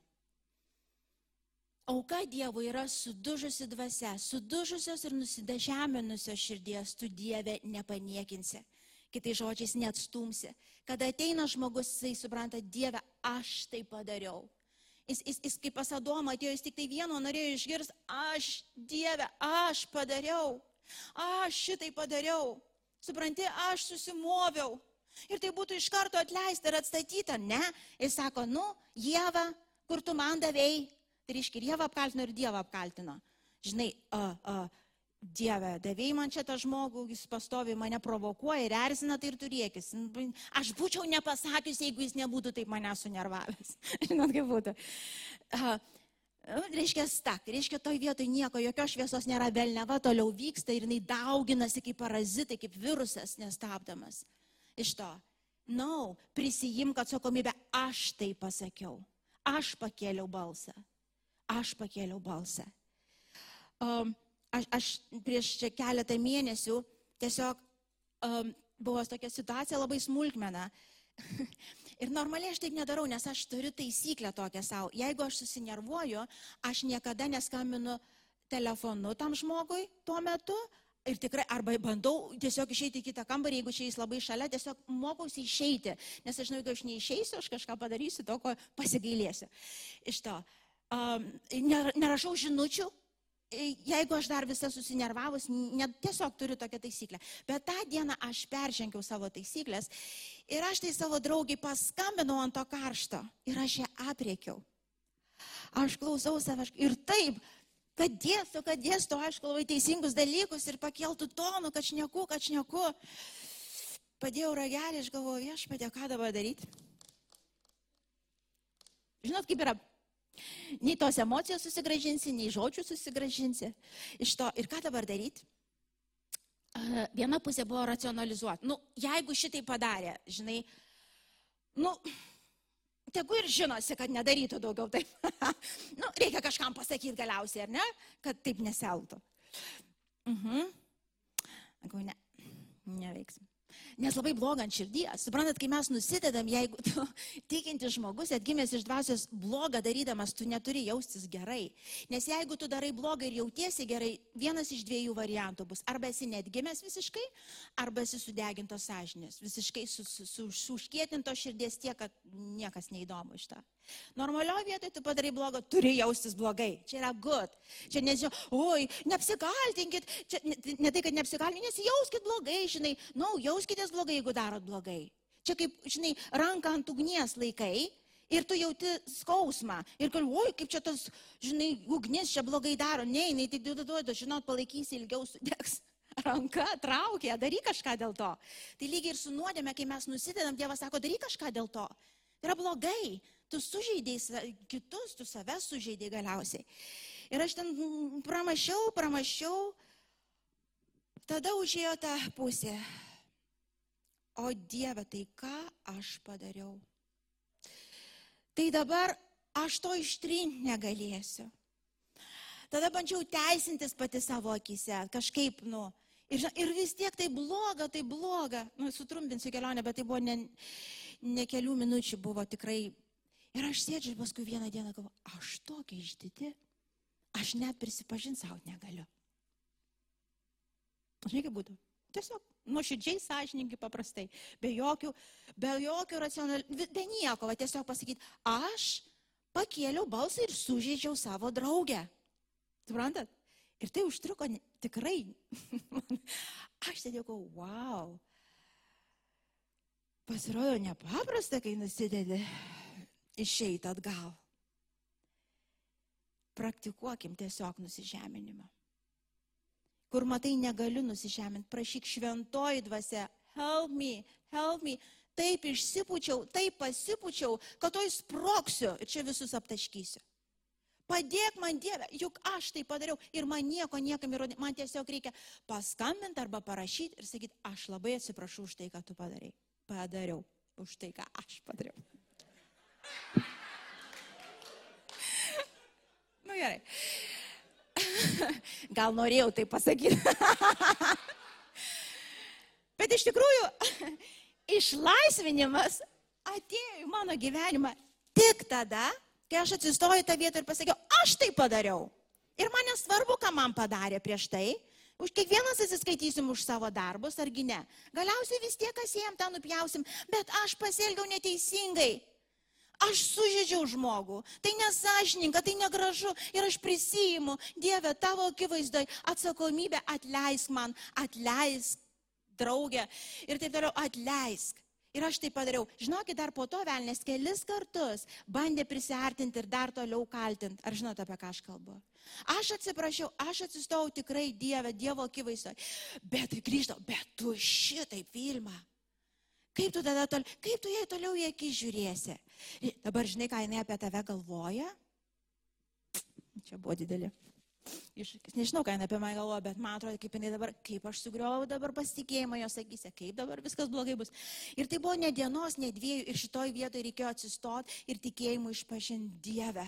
Auka Dievui yra sudužusi dvasia, sudužusios ir nusidažeminusios širdies, tu Dieve nepaniekinsi. Kitai žodžiais neatstumsi. Kada ateina žmogus, jisai supranta, Dieve, aš tai padariau. Jis, jis, jis kaip pasadoma atėjo, jis tik tai vieno norėjo išgirsti, aš Dieve, aš padariau. Aš šitai padariau. Supranti, aš susimoviau. Ir tai būtų iš karto atleista ir atstatyta. Ne, jis sako, nu, Jėva, kur tu man davėjai. Tai reiškia, ir Jėva apkaltino, ir Dievą apkaltino. Žinai, a, a, Dieve, davėjai man čia tą žmogų, jis pastovi mane provokuoja ir erzina, tai ir turėkis. Aš būčiau nepasakius, jeigu jis nebūtų taip mane sunervavęs. Žinot, kaip būtų. A, reiškia stak, reiškia toj vietoj nieko, jokios šviesos nėra, velneva toliau vyksta ir jinai dauginasi kaip parazitai, kaip virusas nestabdamas iš to. Na, no, prisijimk atsakomybę, aš tai pasakiau. Aš pakėliau balsą. Aš pakėliau balsą. Um, aš, aš prieš keletą mėnesių tiesiog um, buvo tokia situacija labai smulkmena. Ir normaliai aš taip nedarau, nes aš turiu taisyklę tokią savo. Jeigu aš susinervuoju, aš niekada neskambinu telefonu tam žmogui tuo metu, Ir tikrai, arba bandau tiesiog išeiti į kitą kambarį, jeigu čia jis labai šalia, tiesiog mokausi išeiti, nes aš žinau, jeigu aš neišeisiu, aš kažką padarysiu to, ko pasigailėsiu. Iš to. Um, nerašau žinučių, jeigu aš dar visą susinervavus, net tiesiog turiu tokią taisyklę. Bet tą dieną aš peržengiau savo taisyklės ir aš tai savo draugiai paskambinau ant to karšto ir aš ją apriekiau. Aš klausau savęs ir taip, kad dėstu, kad dėstu, aišku, labai teisingus dalykus ir pakeltų tonų, kad šneku, kad šneku. Padėjau ragelį, aš galvoju, viešpatė, ką dabar daryti. Žinot, kaip yra Nei tos emocijos susigražinsi, nei žodžių susigražinsi iš to. Ir ką dabar daryti? Viena pusė buvo racionalizuoti. Nu, jeigu šitai padarė, žinai, nu, tegu ir žinosi, kad nedarytų daugiau taip. nu, reikia kažkam pasakyti galiausiai, ar ne, kad taip neseltų. Mhm. Sakau, ne, neveiksim. Nes labai bloga ant širdies. Suprantat, kai mes nusidedam, jeigu tu tikintis žmogus, atgimęs iš dvasios blogą darydamas, tu neturi jaustis gerai. Nes jeigu tu darai blogą ir jautiesi gerai, vienas iš dviejų variantų bus. Arba esi netgimęs visiškai, arba esi sudegintos sąžinės. Visiškai su, su, su, su užkietintos širdies tiek, kad niekas neįdomu iš to. Normalioje vietoje tu padarai blogo, turi jaustis blogai. Čia yra good. Čia nežinau, oi, neapsikaltinkit. Čia ne, ne tai, kad neapsikaltinkit, nesijauskit blogai, žinai. Na, no, jauskitės blogai, jeigu darot blogai. Čia kaip, žinai, ranką ant ugnies laikai ir tu jauti skausmą. Ir kad, oi, kaip čia tas, žinai, ugnis čia blogai daro. Ne, jinai tik duoda, žinot, palaikysi ilgiau sudegs ranka, traukia, daryk kažką dėl to. Tai lygiai ir su nuodėme, kai mes nusidedam, Dievas sako, daryk kažką dėl to. Tai yra blogai tu sužeidėjai kitus, tu save sužeidėjai galiausiai. Ir aš ten pramašiau, pramašiau, tada užėjo ta pusė. O Dieve, tai ką aš padariau? Tai dabar aš to ištrinti negalėsiu. Tada bandžiau teisintis pati savo akise, kažkaip, nu, ir, ir vis tiek tai bloga, tai bloga. Nu, sutrumpinsiu kelionę, bet tai buvo ne, ne kelių minučių, buvo tikrai Ir aš sėdžiu paskui vieną dieną galvoju, aš tokia išdidi, aš net prisipažinti savo negaliu. Žinai, kaip būtų. Tiesiog nuoširdžiai, sąžininkai, paprastai, be jokių, be jokių racionalių, be nieko, va tiesiog pasakyti, aš pakėliau balsą ir sužeidžiau savo draugę. Suprantat? Ir tai užtruko tikrai. aš sėdėjau, wow. Pasirodo nepaprasta, kai nusidedi išeiti atgal. Praktikuokim tiesiog nusižeminimą. Kur matai, negaliu nusižeminti, prašyk šventoji dvasia, help me, help me. Taip išsipučiau, taip pasipučiau, kad to įsproksiu ir čia visus aptaškysiu. Padėk man Dieve, juk aš tai padariau ir man nieko niekam įrodyti, man tiesiog reikia paskambinti arba parašyti ir sakyti, aš labai atsiprašau už tai, ką tu padarai. Padariau už tai, ką aš padariau. Nu gerai. Gal norėjau tai pasakyti. Bet iš tikrųjų, išlaisvinimas atėjo į mano gyvenimą tik tada, kai aš atsistojau į tą vietą ir pasakiau, aš tai padariau. Ir man nesvarbu, ką man padarė prieš tai. Už kiekvienas atsiskaitysim už savo darbus, argi ne. Galiausiai vis tiek kas jiem tą nupjausim, bet aš pasielgiau neteisingai. Aš sužeidžiau žmogų, tai nesažininka, tai negražu ir aš prisijimu, Dieve, tavo akivaizdoj atsakomybę atleisk man, atleisk draugę ir taip toliau, atleisk. Ir aš tai padariau. Žinokit, dar po to velnės kelis kartus bandė prisartinti ir dar toliau kaltinti. Ar žinote, apie ką aš kalbu? Aš atsiprašiau, aš atsistojau tikrai Dievę, Dievo akivaizdoje. Bet grįžtau, bet tu šitai filmą. Kaip tu tada toliau, kaip tu jai toliau į akį žiūrėsi? Dabar žinai, ką jinai apie tave galvoja? Čia buvo didelį iššūkis. Nežinau, ką jinai apie mane galvoja, bet man atrodo, kaip jinai dabar, kaip aš sugriovau dabar pasitikėjimą jos akise, kaip dabar viskas blogai bus. Ir tai buvo ne dienos, ne dviejų ir šitoj vietoje reikėjo atsistoti ir tikėjimu išpažinti Dievę.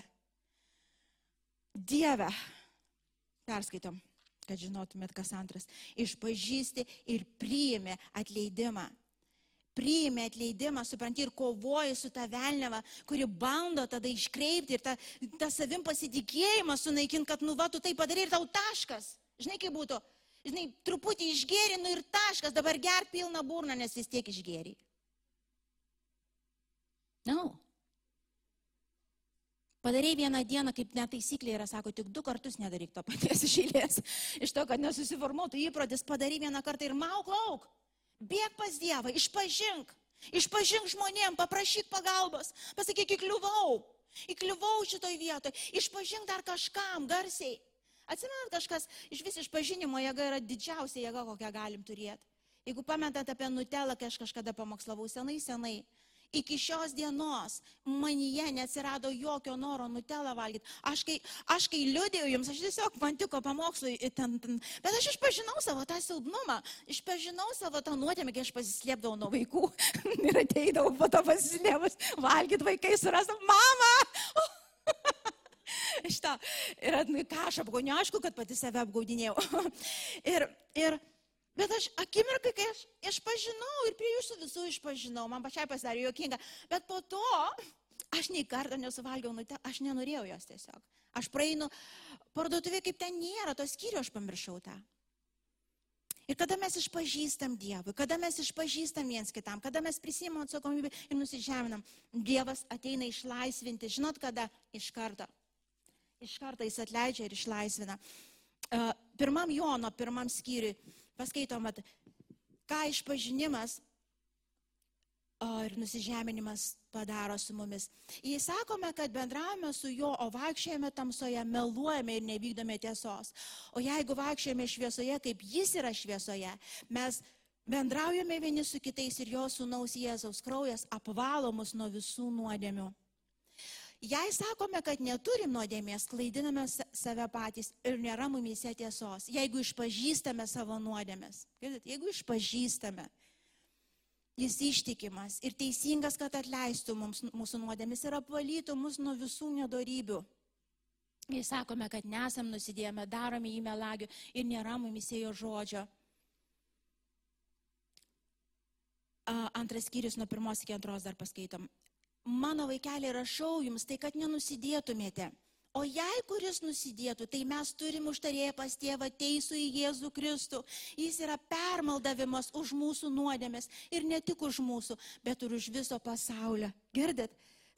Dievę. Perskaitom, kad žinotumėt, kas antras. Išpažįsti ir priimi atleidimą priimi atleidimą, supranti, ir kovoji su ta velneva, kuri bando tada iškreipti ir tą, tą savim pasitikėjimą sunaikinti, kad nu va, tu tai padarai ir tau taškas. Žinai, kaip būtų, žinai, truputį išgėrinu ir taškas, dabar ger pilną burną, nes vis tiek išgėri. Na. No. Padarai vieną dieną, kaip netaisyklė yra, sako, tik du kartus nedaryk to paties iš eilės. Iš to, kad nesusiformuotų įprotis, padarai vieną kartą ir mauk lauk. Bėg pas Dievą, išpažink. Išpažink žmonėm, paprašyk pagalbos. Pasakyk, įkliuvau. Įkliuvau šitoj vietoj. Išpažink dar kažkam garsiai. Atsimenat, kažkas iš vis išpažinimo jėga yra didžiausia jėga, kokią galim turėti. Jeigu pamentat apie Nutelą, kai aš kažkada pamokslavau senai, senai, iki šios dienos manyje neatsirado jokio noro nutelą valgyti. Aš kai, aš kai liūdėjau jums, aš tiesiog man tiko pamokslui, ten, ten, bet aš išpažinau savo tą silpnumą, išpažinau savo tą nuodėmę, kai aš pasislėpdavau nuo vaikų ir ateidavau po to pasislėpus valgyti vaikai surasam, mama! Šitą. Ir ką aš apgauniau, aišku, kad pati save apgaudinėjau. ir, ir Bet aš akimirkai, kai aš išpažinau ir prie jūsų visų išpažinau, man pačiai pasidarė juokinga, bet po to aš nei kartą nesuvalgiau, nu, aš nenorėjau jos tiesiog. Aš praeinu parduotuvė, kaip ten nėra, to skyrių aš pamiršau tą. Ir kada mes išpažįstam Dievui, kada mes išpažįstam viens kitam, kada mes prisimam atsakomybę ir nusižeminam, Dievas ateina išlaisvinti, žinot kada? Iš karto. Iš karto jis atleidžia ir išlaisvina. Pirmam Jono, pirmam skyriui paskaitom, ką išpažinimas ir nusižeminimas padaro su mumis. Jei sakome, kad bendravome su juo, o vaikščiojame tamsoje, meluojame ir nevykdome tiesos. O jeigu vaikščiojame šviesoje, kaip jis yra šviesoje, mes bendraujame vieni su kitais ir jo sūnaus Jėzaus kraujas apvalo mus nuo visų nuodėmių. Jei sakome, kad neturim nuodėmės, klaidiname save patys ir nėra mumise tiesos. Jeigu išpažįstame savo nuodėmės, jeigu išpažįstame, jis ištikimas ir teisingas, kad atleistų mums mūsų nuodėmės ir apvalytų mus nuo visų nedorybių. Jei sakome, kad nesam nusidėjome, darome jį melagių ir nėra mumise jo žodžio. Antras skyrius nuo pirmos iki antros dar paskaitom mano vaikeliai rašau jums tai, kad nenusidėtumėte. O jei kuris nusidėtų, tai mes turim užtarėję pas tėvą teisų į Jėzų Kristų. Jis yra permaldavimas už mūsų nuodėmės ir ne tik už mūsų, bet ir už viso pasaulio. Girdit?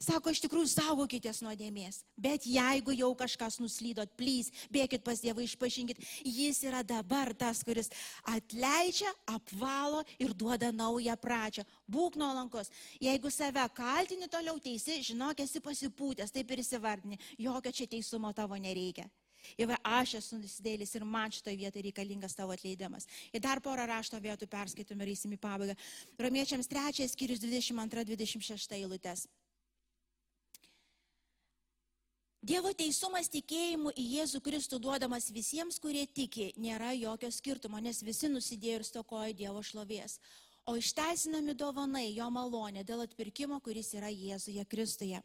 Sako, iš tikrųjų saugokitės nuodėmės. Bet jeigu jau kažkas nuslydot, plys, bėkit pas Dievą, išpažinkit. Jis yra dabar tas, kuris atleidžia, apvalo ir duoda naują pradžią. Būk nuolankus. Jeigu save kaltini toliau teisi, žinok, esi pasipūtęs, taip ir įsivardini. Jokio čia teisumo tavo nereikia. Ir aš esu nusidėlis ir man šitoje vietoje reikalingas tavo atleidimas. Ir dar porą rašto vietų perskaitome ir įsim į pabaigą. Romiečiams trečias skyrius 22-26 eilutės. Dievo teisumas tikėjimu į Jėzų Kristų duodamas visiems, kurie tiki, nėra jokio skirtumo, nes visi nusidėjo ir stokoja Dievo šlovės. O išteisinami dovanai jo malonė dėl atpirkimo, kuris yra Jėzuje Kristuje.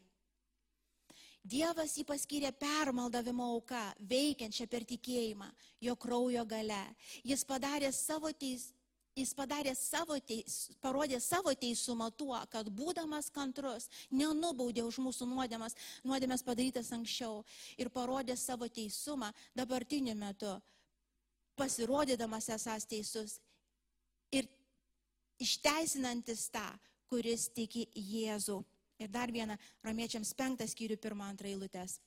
Dievas jį paskyrė permaldavimo auka, veikiančią per tikėjimą, jo kraujo gale. Jis padarė savo teis, Jis padarė savo teis, parodė savo teisumą tuo, kad būdamas kantrus, nenubaudė už mūsų nuodėmas, nuodėmės padarytas anksčiau ir parodė savo teisumą dabartiniu metu, pasirodydamas esas teisus ir išteisinantis tą, kuris tiki Jėzų. Ir dar vieną, romiečiams penktas skyrių pirmą antrą eilutės.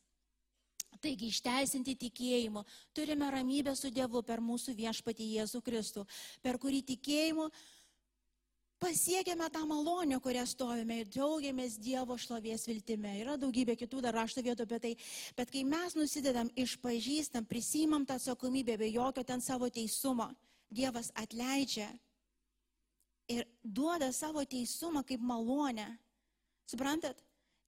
Taigi išteisinti tikėjimu turime ramybę su Dievu per mūsų viešpatį Jėzų Kristų, per kurį tikėjimu pasiekėme tą malonę, kurią stovime ir džiaugiamės Dievo šlovės viltime. Yra daugybė kitų dar rašto vietų apie tai, bet kai mes nusidedam, išpažįstam, prisimam tą atsakomybę be jokio ten savo teisumo, Dievas atleidžia ir duoda savo teisumą kaip malonę. Suprantat?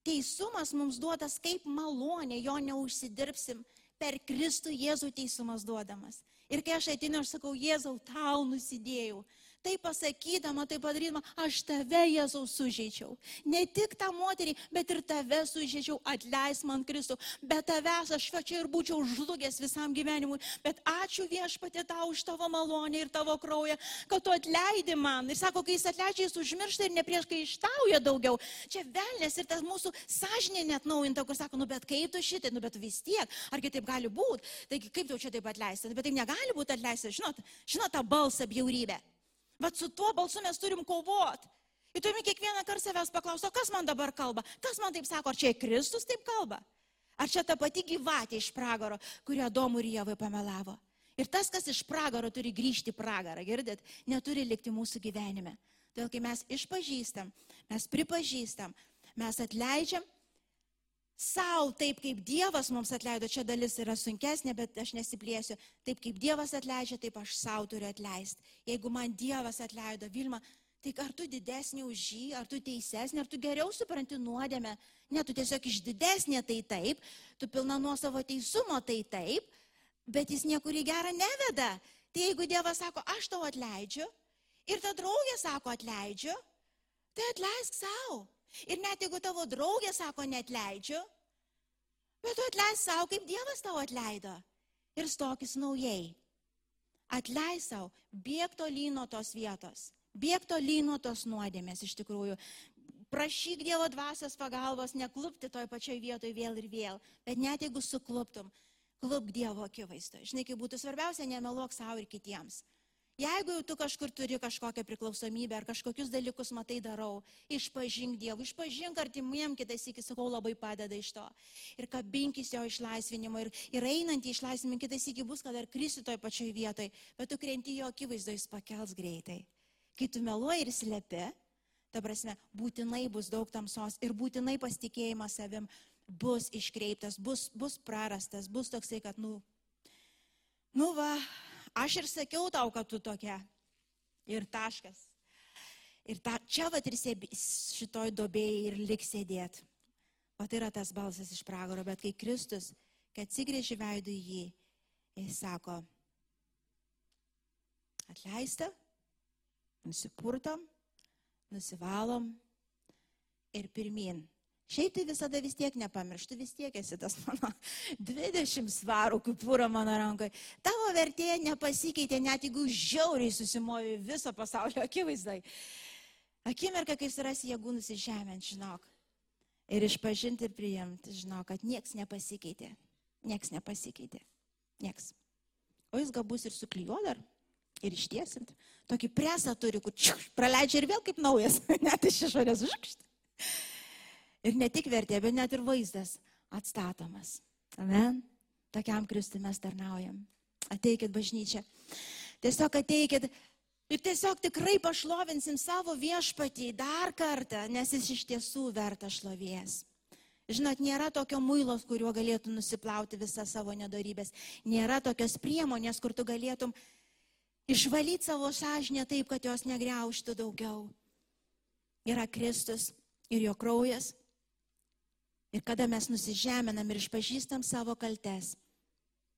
Teisumas mums duotas kaip malonė, jo neužsidirbsim, per Kristų Jėzų teisumas duodamas. Ir kai aš ateinu, aš sakau, Jėzau, tau nusidėjau tai pasakydama, tai padarydama, aš tave Jėzau sužeidžiau. Ne tik tą moterį, bet ir tave sužeidžiau, atleis man Kristų. Be tavęs aš čia ir būčiau žlugęs visam gyvenimui. Bet ačiū viešpatė tau už tavo malonę ir tavo kraują, kad tu atleidi man. Ir sako, kai jis atleidžia, jis užmiršta ir ne prieš kai ištauja daugiau. Čia velnės ir tas mūsų sąžinė net naujinta, kur sako, nu bet kaip tu šitai, nu bet vis tiek, argi taip gali būti. Taigi kaip tau čia taip atleista, bet taip negali būti atleista, žinot, žinot tą balsą bjaurybę. Bet su tuo balsu mes turim kovoti. Ir turime kiekvieną kartą savęs paklausti, kas man dabar kalba? Kas man taip sako, ar čia Kristus taip kalba? Ar čia ta pati gyvatė iš pragaro, kurią Domų ir Jėvai pamelavo? Ir tas, kas iš pragaro turi grįžti į pragarą, girdit, neturi likti mūsų gyvenime. Todėl, kai mes išpažįstam, mes pripažįstam, mes atleidžiam savo taip, kaip Dievas mums atleido, čia dalis yra sunkesnė, bet aš nesiplėsiu, taip kaip Dievas atleidžia, taip aš savo turiu atleisti. Jeigu man Dievas atleido, Vilma, tai ar tu didesnė už jį, ar tu teisesnė, ar tu geriau supranti nuodėmę, ne, tu tiesiog iš didesnė tai taip, tu pilna nuo savo teisumo tai taip, bet jis niekur į gerą neveda. Tai jeigu Dievas sako, aš tau atleidžiu, ir ta draugė sako, atleidžiu, tai atleisk savo. Ir net jeigu tavo draugė sako, netleidžiu, bet tu atleisk savo, kaip Dievas tau atleido. Ir stokis naujai. Atleis savo, bėg tolyn nuo tos vietos. Bėg tolyn nuo tos nuodėmės iš tikrųjų. Prašyk Dievo dvasios pagalbos, neklupti toj pačioj vietoj vėl ir vėl. Bet net jeigu sukluptum, klūp Dievo akivaizdoje. Žinai, kaip būtų svarbiausia, nemeluok savo ir kitiems. Jeigu jau tu kažkur turi kažkokią priklausomybę ar kažkokius dalykus matai darau, išpažink Dievui, išpažink artimiem, kitais iki sakau, labai padeda iš to. Ir kabinkis jo išlaisvinimo ir, ir einant į išlaisvinimą, kitais iki bus, kad dar krisi toj pačioj vietoj, bet tu krenti jo akivaizdoje, jis pakels greitai. Kai tu meluoji ir slepi, ta prasme, būtinai bus daug tamsos ir būtinai pasitikėjimas savim bus iškreiptas, bus, bus prarastas, bus toksai, kad, nu, nu va, aš ir sakiau tau, kad tu tokia. Ir taškas. Ir ta, čia va ir sėbi, šitoj dobėjai ir lik sėdėt. O tai yra tas balsas iš pragaro, bet kai Kristus, kad atsigrėži veidų į jį, jis sako, atleista, nusipurtom, nusivalom ir pirmin. Šiaip tai visada vis tiek nepamirštu, vis tiek esi tas mano 20 svarų kupūra mano rankoje. Tavo vertė nepasikeitė, net jeigu žiauriai susimovi viso pasaulio akivaizdai. Akimirka, kai surasi jėgų nusižemint, žinok. Ir išpažinti ir priimti, žinok, kad nieks nepasikeitė. Nieks nepasikeitė. Nieks. O jis gabus ir suklyjo dar. Ir ištiesint. Tokį presą turi, kur čiuk, praleidžia ir vėl kaip naujas. Net iš išorės žukšt. Ir ne tik vertė, bet net ir vaizdas atstatomas. Amen. Tokiam Kristui mes tarnaujam. Ateikit bažnyčia. Tiesiog ateikit ir tiesiog tikrai pašlovinsim savo viešpatį dar kartą, nes jis iš tiesų verta šlovės. Žinot, nėra tokio muilos, kuriuo galėtum nusiplauti visą savo nedarybės. Nėra tokios priemonės, kur tu galėtum išvalyti savo sąžinę taip, kad jos negriauštų daugiau. Yra Kristus ir jo kraujas, Ir kada mes nusižeminam ir išpažįstam savo kaltes,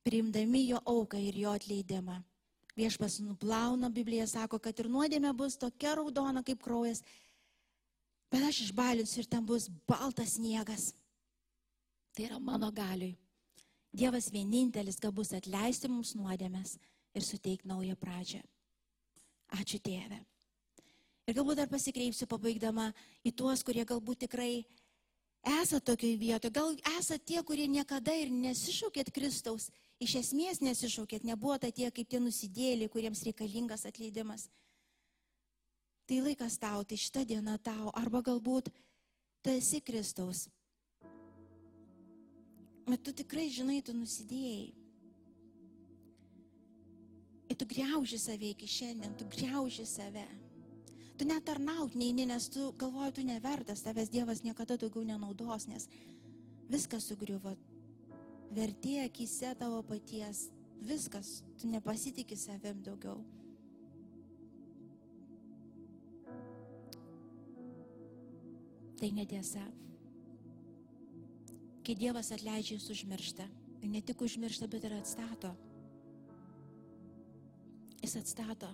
priimdami jo auką ir jo atleidimą. Viešpas nuplauna, Biblija sako, kad ir nuodėmė bus tokia raudona kaip kraujas, bet aš išbalinsiu ir ten bus baltas sniegas. Tai yra mano galiui. Dievas vienintelis gabus atleisti mums nuodėmės ir suteikti naują pradžią. Ačiū Tėve. Ir galbūt dar pasikreipsiu pabaigdama į tuos, kurie galbūt tikrai esate tokiai vietoje, gal esate tie, kurie niekada ir nesišaukėt Kristaus, iš esmės nesišaukėt, nebuvote tie kaip tie nusidėliai, kuriems reikalingas atleidimas. Tai laikas tau, tai šitą dieną tau, arba galbūt tu esi Kristaus. Bet tu tikrai žinai, tu nusidėjai. Ir tu greuži save iki šiandien, tu greuži save. Tu netarnauk neini, nes tu galvoji, tu nevertas, tavęs Dievas niekada daugiau nenaudos, nes viskas sugriuvo. Vertė akise tavo paties, viskas, tu nepasitikė savim daugiau. Tai netiesa. Kai Dievas atleidžia, jis užmiršta. Ir ne tik užmiršta, bet ir atstato. Jis atstato.